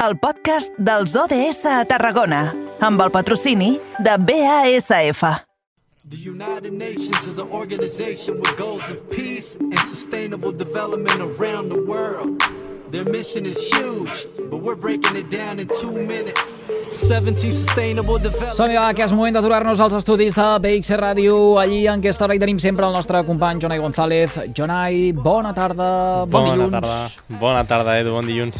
el podcast dels ODS a Tarragona, amb el patrocini de BASF. The United Nations is an organization with goals of peace and sustainable development around the world. Their mission is huge, but we're breaking it down in two minutes. 17 sustainable development. Som-hi, va, que és moment d'aturar-nos als estudis de BX Ràdio, allí en aquesta hora hi tenim sempre el nostre company Jonai González. Jonai, bona tarda, bon Bona dilluns. tarda. Bona tarda, Edu, bon dilluns.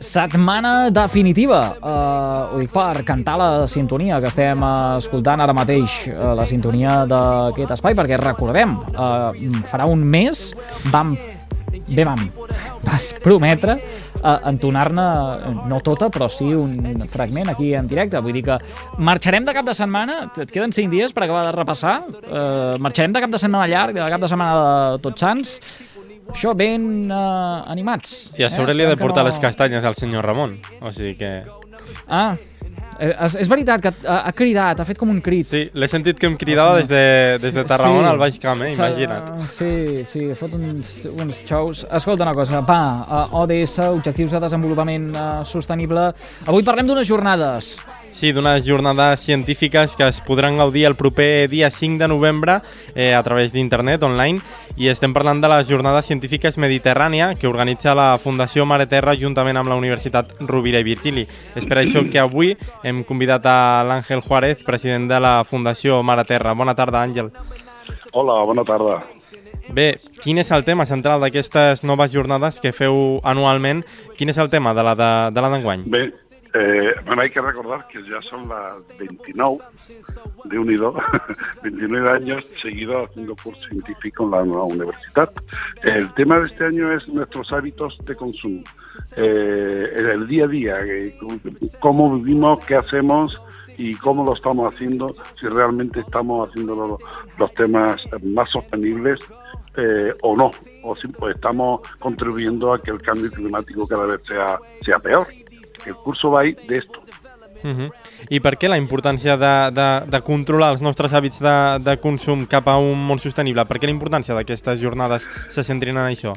Setmana definitiva. Uh, ho dic per cantar la sintonia que estem escoltant ara mateix, uh, la sintonia d'aquest espai, perquè recordem, uh, farà un mes vam bé vam, vas prometre uh, entonar-ne, no tota, però sí un fragment aquí en directe. Vull dir que marxarem de cap de setmana, et queden 5 dies per acabar de repassar, uh, marxarem de cap de setmana llarg, de cap de setmana de Tots Sants, això ben uh, animats. I a sobre li he de portar no- les castanyes al senyor Ramon. O sigui que... Ah, eh, és, és veritat que ha, ha cridat, ha fet com un crit. Sí, l'he sentit que em cridava des de, des de Tarragona al Baix Camp, eh? Imagina't. Sí, sí, fot uns, uns shows. Escolta una cosa, va, uh, ODS, Objectius de Desenvolupament Sostenible. Avui parlem d'unes jornades. Sí, d'unes jornades científiques que es podran gaudir el proper dia 5 de novembre eh, a través d'internet, online, i estem parlant de les jornades científiques Mediterrània que organitza la Fundació Mare Terra juntament amb la Universitat Rovira i Virgili. És per això que avui hem convidat a l'Àngel Juárez, president de la Fundació Mare Terra. Bona tarda, Àngel. Hola, bona tarda. Bé, quin és el tema central d'aquestes noves jornades que feu anualment? Quin és el tema de la de, de la d'enguany? Bé, eh, bueno, hay que recordar que ya son las 29 de unido, 29 años seguidos haciendo curso científico en la nueva universidad. El tema de este año es nuestros hábitos de consumo, eh, el día a día, eh, cómo vivimos, qué hacemos y cómo lo estamos haciendo, si realmente estamos haciendo los, los temas más sostenibles eh, o no, o si estamos contribuyendo a que el cambio climático cada vez sea, sea peor. El curso va de esto. Uh -huh. I per què la importància de, de, de controlar els nostres hàbits de, de consum cap a un món sostenible? Per què la importància d'aquestes jornades se centrin en això?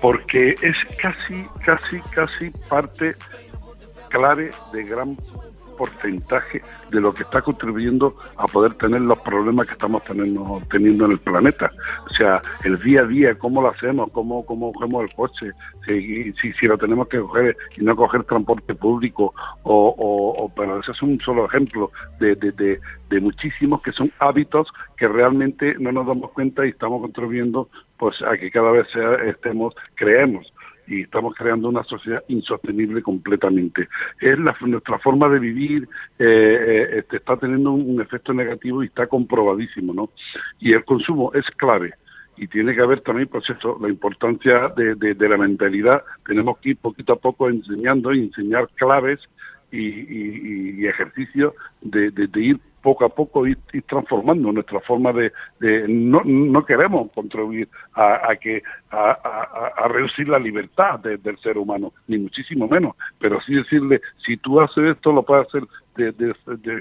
porque es casi, casi, casi parte clave de gran porcentaje de lo que está contribuyendo a poder tener los problemas que estamos teniendo, teniendo en el planeta. O sea, el día a día, cómo lo hacemos, cómo, cómo cogemos el coche, si, si, lo tenemos que coger y no coger transporte público, o, o, o- pero ese es un solo ejemplo de, de, de, de muchísimos que son hábitos que realmente no nos damos cuenta y estamos contribuyendo pues a que cada vez sea, estemos, creemos y estamos creando una sociedad insostenible completamente. Es la, nuestra forma de vivir, eh, eh, este, está teniendo un, efecto negativo y está comprobadísimo, ¿no? Y el consumo es clave. Y tiene que haber también, pues eso, la importancia de, de, la mentalidad. Tenemos que ir poquito a poco enseñando y enseñar claves y, y, ejercicios de, de ir poco a poco ir, ir transformando nuestra forma de, de no, no queremos contribuir a, a que a, a- reducir la libertad de- del ser humano ni muchísimo menos pero sí decirle si tú haces esto lo puedes hacer de, de, de,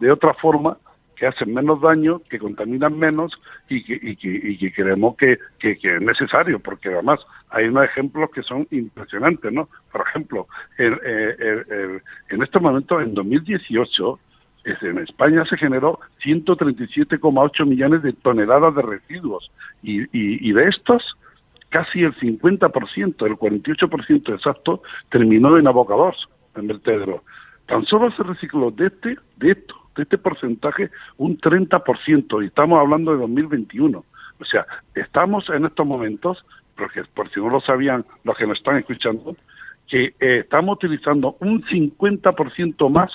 eh, otra forma que hacen menos daño, que contaminan menos y que, y que, y que creemos que, que, que es necesario, porque además hay unos ejemplos que son impresionantes, ¿no? Por ejemplo, el, eh, el- en este momento, en 2018, es- en España se generó 137,8 millones de toneladas de residuos y, y, de estos casi el 50%, el 48% exacto, terminó en abocados, en vertederos. Tan solo se recicló de este, de esto, de este porcentaje, un 30%, y estamos hablando de 2021. O sea, estamos en estos momentos, porque por si no lo sabían los que nos están escuchando, que eh, estamos utilizando un 50% más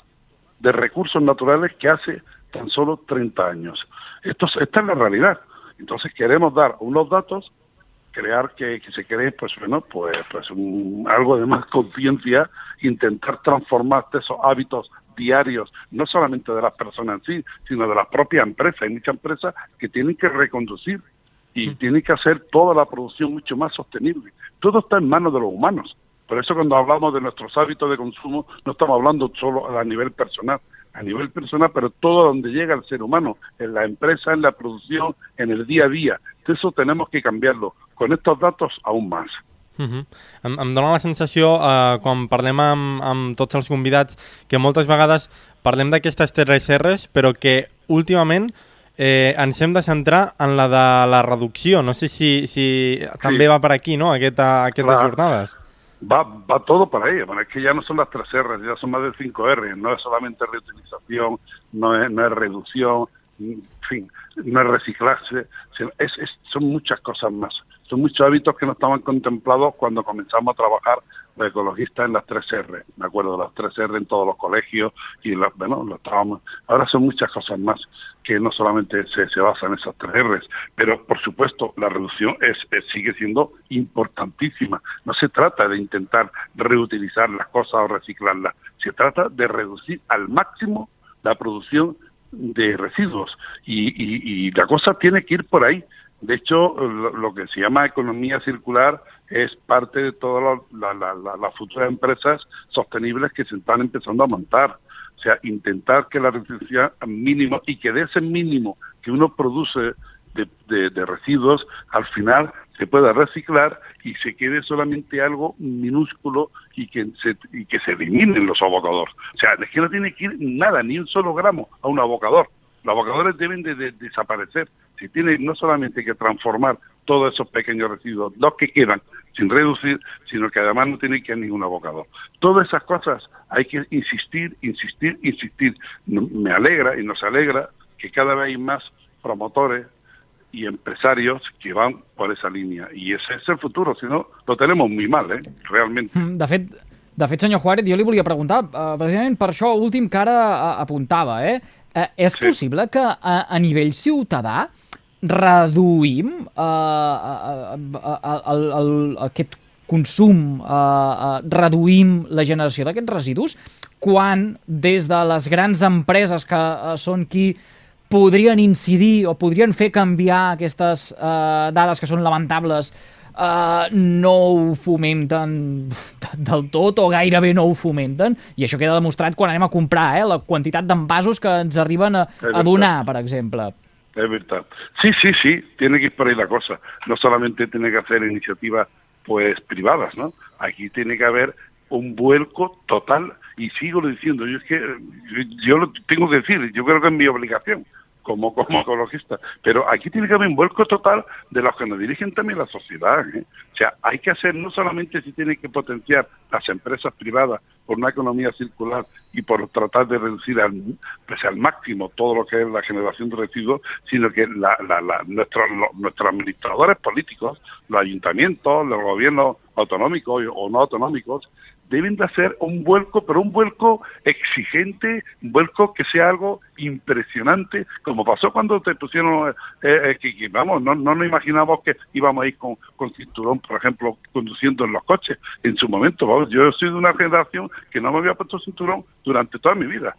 de recursos naturales que hace tan solo 30 años. Esto, es- esta es la realidad. Entonces queremos dar unos datos, crear que, que se cree, pues bueno, pues, pues un- algo de más conciencia, intentar transformar esos hábitos diarios, no solamente de las personas en sí, sino de las propias empresas. Hay muchas empresas que tienen que reconducir y tienen que hacer toda la producción mucho más sostenible. Todo está en manos de los humanos. Por eso cuando hablamos de nuestros hábitos de consumo, no estamos hablando solo a nivel personal, a nivel personal, pero todo donde llega el ser humano, en la empresa, en la producción, en el día a día. Eso tenemos que cambiarlo. Con estos datos aún más. Uh -huh. em, em dóna la sensació, eh, quan parlem amb, amb tots els convidats, que moltes vegades parlem d'aquestes TRSRs, però que últimament eh, ens hem de centrar en la de la reducció. No sé si, si també Sí. va per aquí, no?, Aquesta, aquestes Clar. jornades. Va, va todo por ahí. Bueno, es que ya no son las tres R, ya son más de cinco R. No es solamente reutilización, no es, no es reducción, no es reciclarse. Es, es- son muchas cosas más. Son muchos hábitos que no estaban contemplados cuando comenzamos a trabajar los ecologistas en las tres R. Me acuerdo, las tres R en todos los colegios y las, bueno, lo estábamos. Ahora son muchas cosas más que no solamente se, se basan en esas tres R's, pero por supuesto la reducción es, es- sigue siendo importantísima. No se trata de intentar reutilizar las cosas o reciclarlas, se trata de reducir al máximo la producción de residuos y, y- y la cosa tiene que ir por ahí. De hecho, lo, que se llama economía circular es parte de todas la- la- las futuras empresas sostenibles que se están empezando a montar. O sea, intentar que la reducción mínimo y que de ese mínimo que uno produce de, de- de residuos, al final se pueda reciclar y se quede solamente algo minúsculo y que se, y que se eliminen los abocadores. O sea, es que no tiene que ir nada, ni un solo gramo a un abocador. Los abocadores deben de, de desaparecer. Se tiene no solamente que transformar todos esos pequeños residuos, los que quedan, sin reducir, sino que además no tiene que ir a ningún abocador. Todas esas cosas hay que insistir, insistir, insistir. Me alegra y nos alegra que cada vez hay más promotores y empresarios que van por esa línea. Y ese es el futuro, si no, lo tenemos muy mal, ¿eh? realmente. Mm, De fet, de fet, senyor Juárez, jo li volia preguntar, uh, precisament per això últim que ara uh, apuntava, eh? Uh, és Sí. possible que a, a nivell ciutadà reduïm uh, uh, uh, uh, el, el, aquest consum, uh, uh, reduïm la generació d'aquests residus, quan des de les grans empreses que uh, són qui podrien incidir o podrien fer canviar aquestes uh, dades que són lamentables uh, no ho fomenten del tot o gairebé no ho fomenten i això queda demostrat quan anem a comprar eh, la quantitat d'envasos que ens arriben a, a donar, per exemple. Es verdad. Sí, sí, sí, tiene que ir por ahí la cosa. No solamente tiene que hacer iniciativas pues privadas, ¿no? Aquí tiene que haber un vuelco total y sigo diciendo, yo es que yo lo tengo que decir, yo creo que es mi obligación como, como ecologista, pero aquí tiene que haber un vuelco total de los que nos dirigen también la sociedad. ¿eh? O sea, hay que hacer, no solamente si tiene que potenciar las empresas privadas por una economía circular y por tratar de reducir al, pues, al máximo todo lo que es la generación de residuos, sino que la, la, la, nuestros, los- nuestros administradores políticos, los ayuntamientos, los gobiernos autonómicos o no autonómicos, deben de hacer un vuelco, pero un vuelco exigente, un vuelco que sea algo impresionante, como pasó cuando te pusieron, eh, eh, vamos, no, no nos imaginamos que íbamos a ir con, con cinturón, por ejemplo, conduciendo en los coches. En su momento, vamos, yo soy de una generación que no me había puesto cinturón durante toda mi vida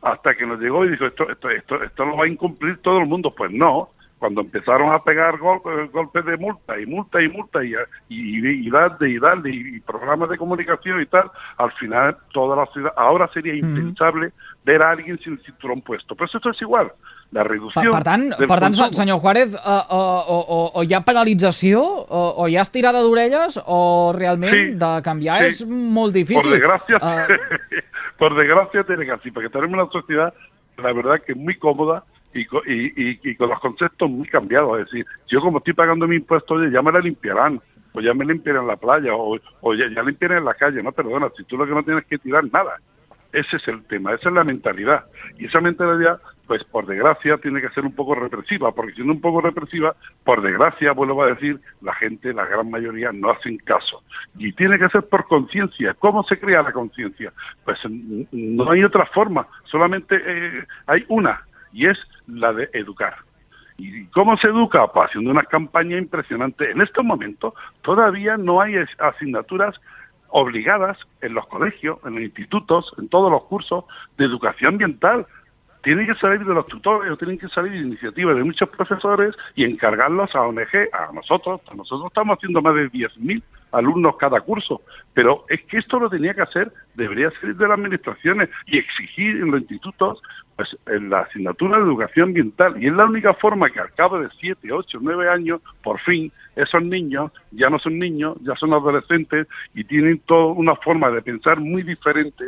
hasta que nos llegó y dijo esto esto esto esto lo va a incumplir todo el mundo pues no cuando empezaron a pegar gol- eh, golpes de multa y multa y multa y, y, y darle y darle y, y programas de comunicación y tal al final toda la ciudad ahora sería impensable ver a alguien sin cinturón puesto pero esto es igual la Per, reducción per tant, per tant senyor Juárez, uh, uh, o, o, o hi ha penalització, o, o hi ha estirada d'orelles, o realment Sí, de canviar sí. és molt difícil. Por desgracia, Uh, por desgracia tiene que así, porque tenemos una sociedad, la verdad, que es muy cómoda y, y, y, con los conceptos muy cambiados. Es decir, yo como estoy pagando mi impuesto, oye, ya me la limpiarán, o ya me limpiarán la playa, o, o ya, ya limpiarán la calle. No, perdona, si tú lo que no tienes que tirar nada. Ese es el tema, esa es la mentalidad. Y esa mentalidad, pues por desgracia, tiene que ser un poco represiva, porque siendo un poco represiva, por desgracia, vuelvo a decir, la gente, la gran mayoría, no hacen caso. Y tiene que ser por conciencia. ¿Cómo se crea la conciencia? Pues no hay otra forma, solamente eh, hay una, y es la de educar. ¿Y cómo se educa? Pues haciendo una campaña impresionante. En estos momentos todavía no hay asignaturas obligadas en los colegios, en los institutos, en todos los cursos de educación ambiental. Tienen que salir de los tutores, tienen que salir de iniciativas de muchos profesores y encargarlos a ONG, a nosotros. Nosotros estamos haciendo más de 10.000 alumnos cada curso, pero es que esto lo tenía que hacer, debería salir de las administraciones y exigir en los institutos pues en la asignatura de educación ambiental. Y es la única forma que al cabo de 7, 8, 9 años, por fin, esos niños ya no son niños, ya son adolescentes y tienen toda una forma de pensar muy diferente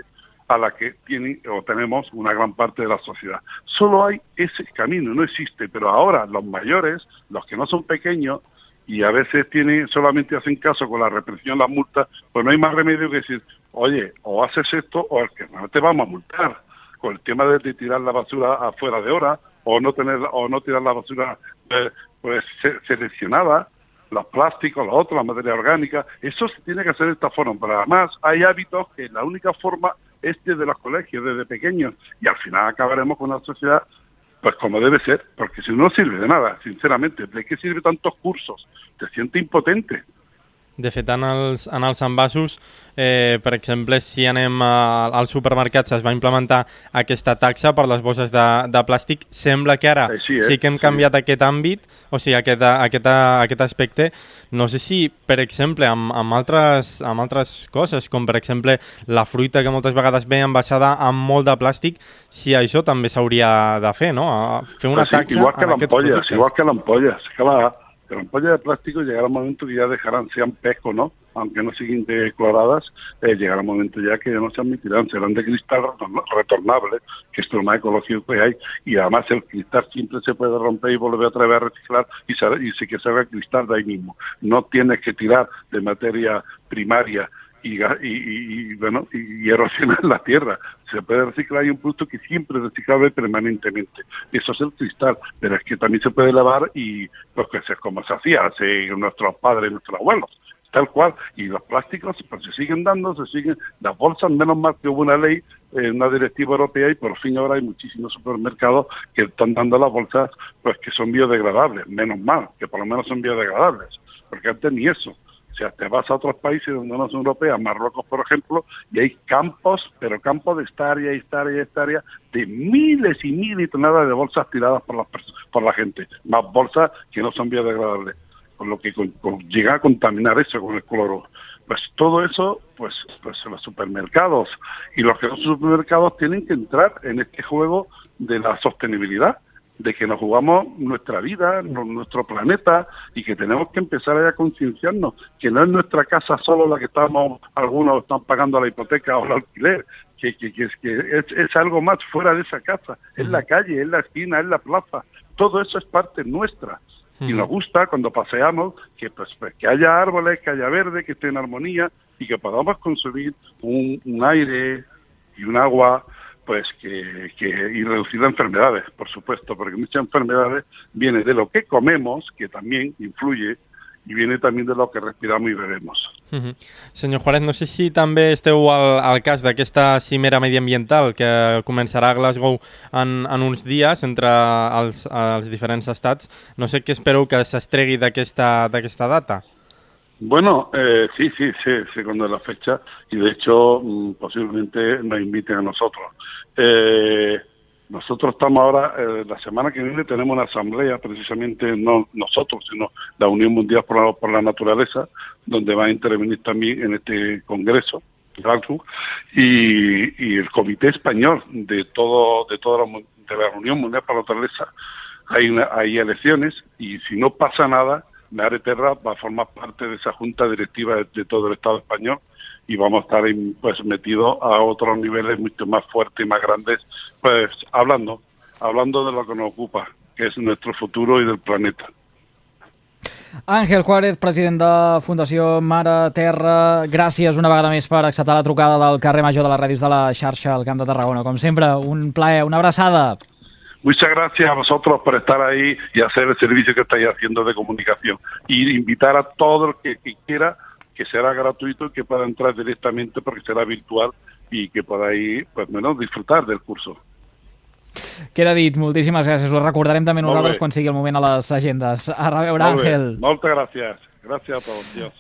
a la que tiene o tenemos una gran parte de la sociedad. Solo hay ese camino, no existe, pero ahora los mayores, los que no son pequeños, y a veces tienen, solamente hacen caso con la represión, las multas, pues no hay más remedio que decir, oye, o haces esto o que no te vamos a multar con el tema de, tirar la basura afuera de hora o no tener o no tirar la basura eh, pues seleccionada los plásticos, los otros, la materia orgánica, eso se tiene que hacer de esta forma, pero además hay hábitos que la única forma es desde los colegios, desde pequeños, y al final acabaremos con una sociedad pues como debe ser, porque si no sirve de nada, sinceramente, ¿de qué sirve tantos cursos? Te sientes impotente. De fet, en els, en els envasos, eh, per exemple, si anem a, als supermercats es va implementar aquesta taxa per les bosses de, de plàstic, sembla que ara Així és, sí que hem sí. canviat aquest àmbit, o sigui, aquest, aquest, aquest aspecte. No sé si, per exemple, amb, amb, altres, amb altres coses, com per exemple la fruita que moltes vegades ve envasada amb molt de plàstic, si això també s'hauria de fer, no? Fer una Pues sí, taxa igual que en aquests l'ampolles, productes. igual que l'ampolles, que la, que la ampolla de plástico llegará un momento que ya dejarán, sean pesco, ¿no? Aunque no siguen decoloradas, eh, llegará un momento ya que ya no se admitirán, serán de cristal retorn- retornable, que es lo más ecológico que hay, y además el cristal siempre se puede romper y volver otra vez a reciclar y, se, y sí que se haga cristal de ahí mismo. No tienes que tirar de materia primaria y, y, y- y, bueno y, y erosionar la tierra. Se puede reciclar, hay un producto que siempre es reciclable permanentemente. Eso es el cristal, pero es que también se puede lavar y pues que es como se hacía hace nuestros padres, nuestros abuelos. Tal cual, y los plásticos pues se siguen dando, se siguen, las bolsas, menos mal que hubo una ley, eh, una directiva europea y por fin ahora hay muchísimos supermercados que están dando las bolsas pues que son biodegradables, menos mal, que por lo menos son biodegradables, porque antes ni eso. O sea, te vas a otros países donde no son europeas, Marruecos, por ejemplo, y hay campos, pero campos de esta área, esta área, esta área, de miles y miles de toneladas de bolsas tiradas por, las por la gente, más bolsas que no son biodegradables, con lo que con- llega a contaminar eso con el cloro. Pues todo eso, pues, pues los supermercados. Y los que son supermercados tienen que entrar en este juego de la sostenibilidad de que nos jugamos nuestra vida, nu- nuestro planeta y que tenemos que empezar a concienciarnos que no es nuestra casa solo la que estamos, algunos están pagando la hipoteca o el alquiler, que, que, que es, que es, es algo más fuera de esa casa, es la calle, es la esquina, es la plaza, todo eso es parte nuestra. Y nos gusta cuando paseamos que pues, pues, que haya árboles, que haya verde, que esté en armonía y que podamos consumir un, un aire y un agua pues que, que y reducir las enfermedades, por supuesto, porque muchas enfermedades vienen de lo que comemos, que también influye, y viene también de lo que respiramos y bebemos. Mhm. Senyor Juárez, no sé si també esteu al, al cas d'aquesta cimera mediambiental que començarà a Glasgow en, en uns dies entre els, els diferents estats. No sé què espereu que s'estregui d'aquesta data. Bueno, eh, sí, sí, sí, cuándo es la fecha y de hecho mm, posiblemente nos inviten a nosotros. Eh, nosotros estamos ahora, eh, la semana que viene tenemos una asamblea, precisamente no nosotros, sino la Unión Mundial por la, Naturaleza, donde va a intervenir también en este congreso, y, y el Comité Español de todo de toda la, de la Unión Mundial por la Naturaleza. Hay, una- hay elecciones y si no pasa nada, Meare Terra va a formar parte de esa junta directiva de todo el Estado español y vamos a estar pues metidos a otros niveles mucho más fuertes y más grandes, pues hablando, hablando de lo que nos ocupa, que es nuestro futuro y del planeta. Àngel Juárez, president de Fundació Mare Terra, gràcies una vegada més per acceptar la trucada del carrer Major de les Ràdios de la xarxa al Camp de Tarragona. Com sempre, un plaer, una abraçada. Muchas gracias a vosotros por estar ahí y hacer el servicio que estáis haciendo de comunicación. Y invitar a todo el que, que quiera, que será gratuito y que pueda entrar directamente porque será virtual y que podáis, pues menos disfrutar del curso. Queda dit, moltíssimes gràcies. Ho recordarem també nosaltres quan sigui el moment a les agendes. A reveure. Àngel. Moltes gràcies. Gràcies a tots. Dios.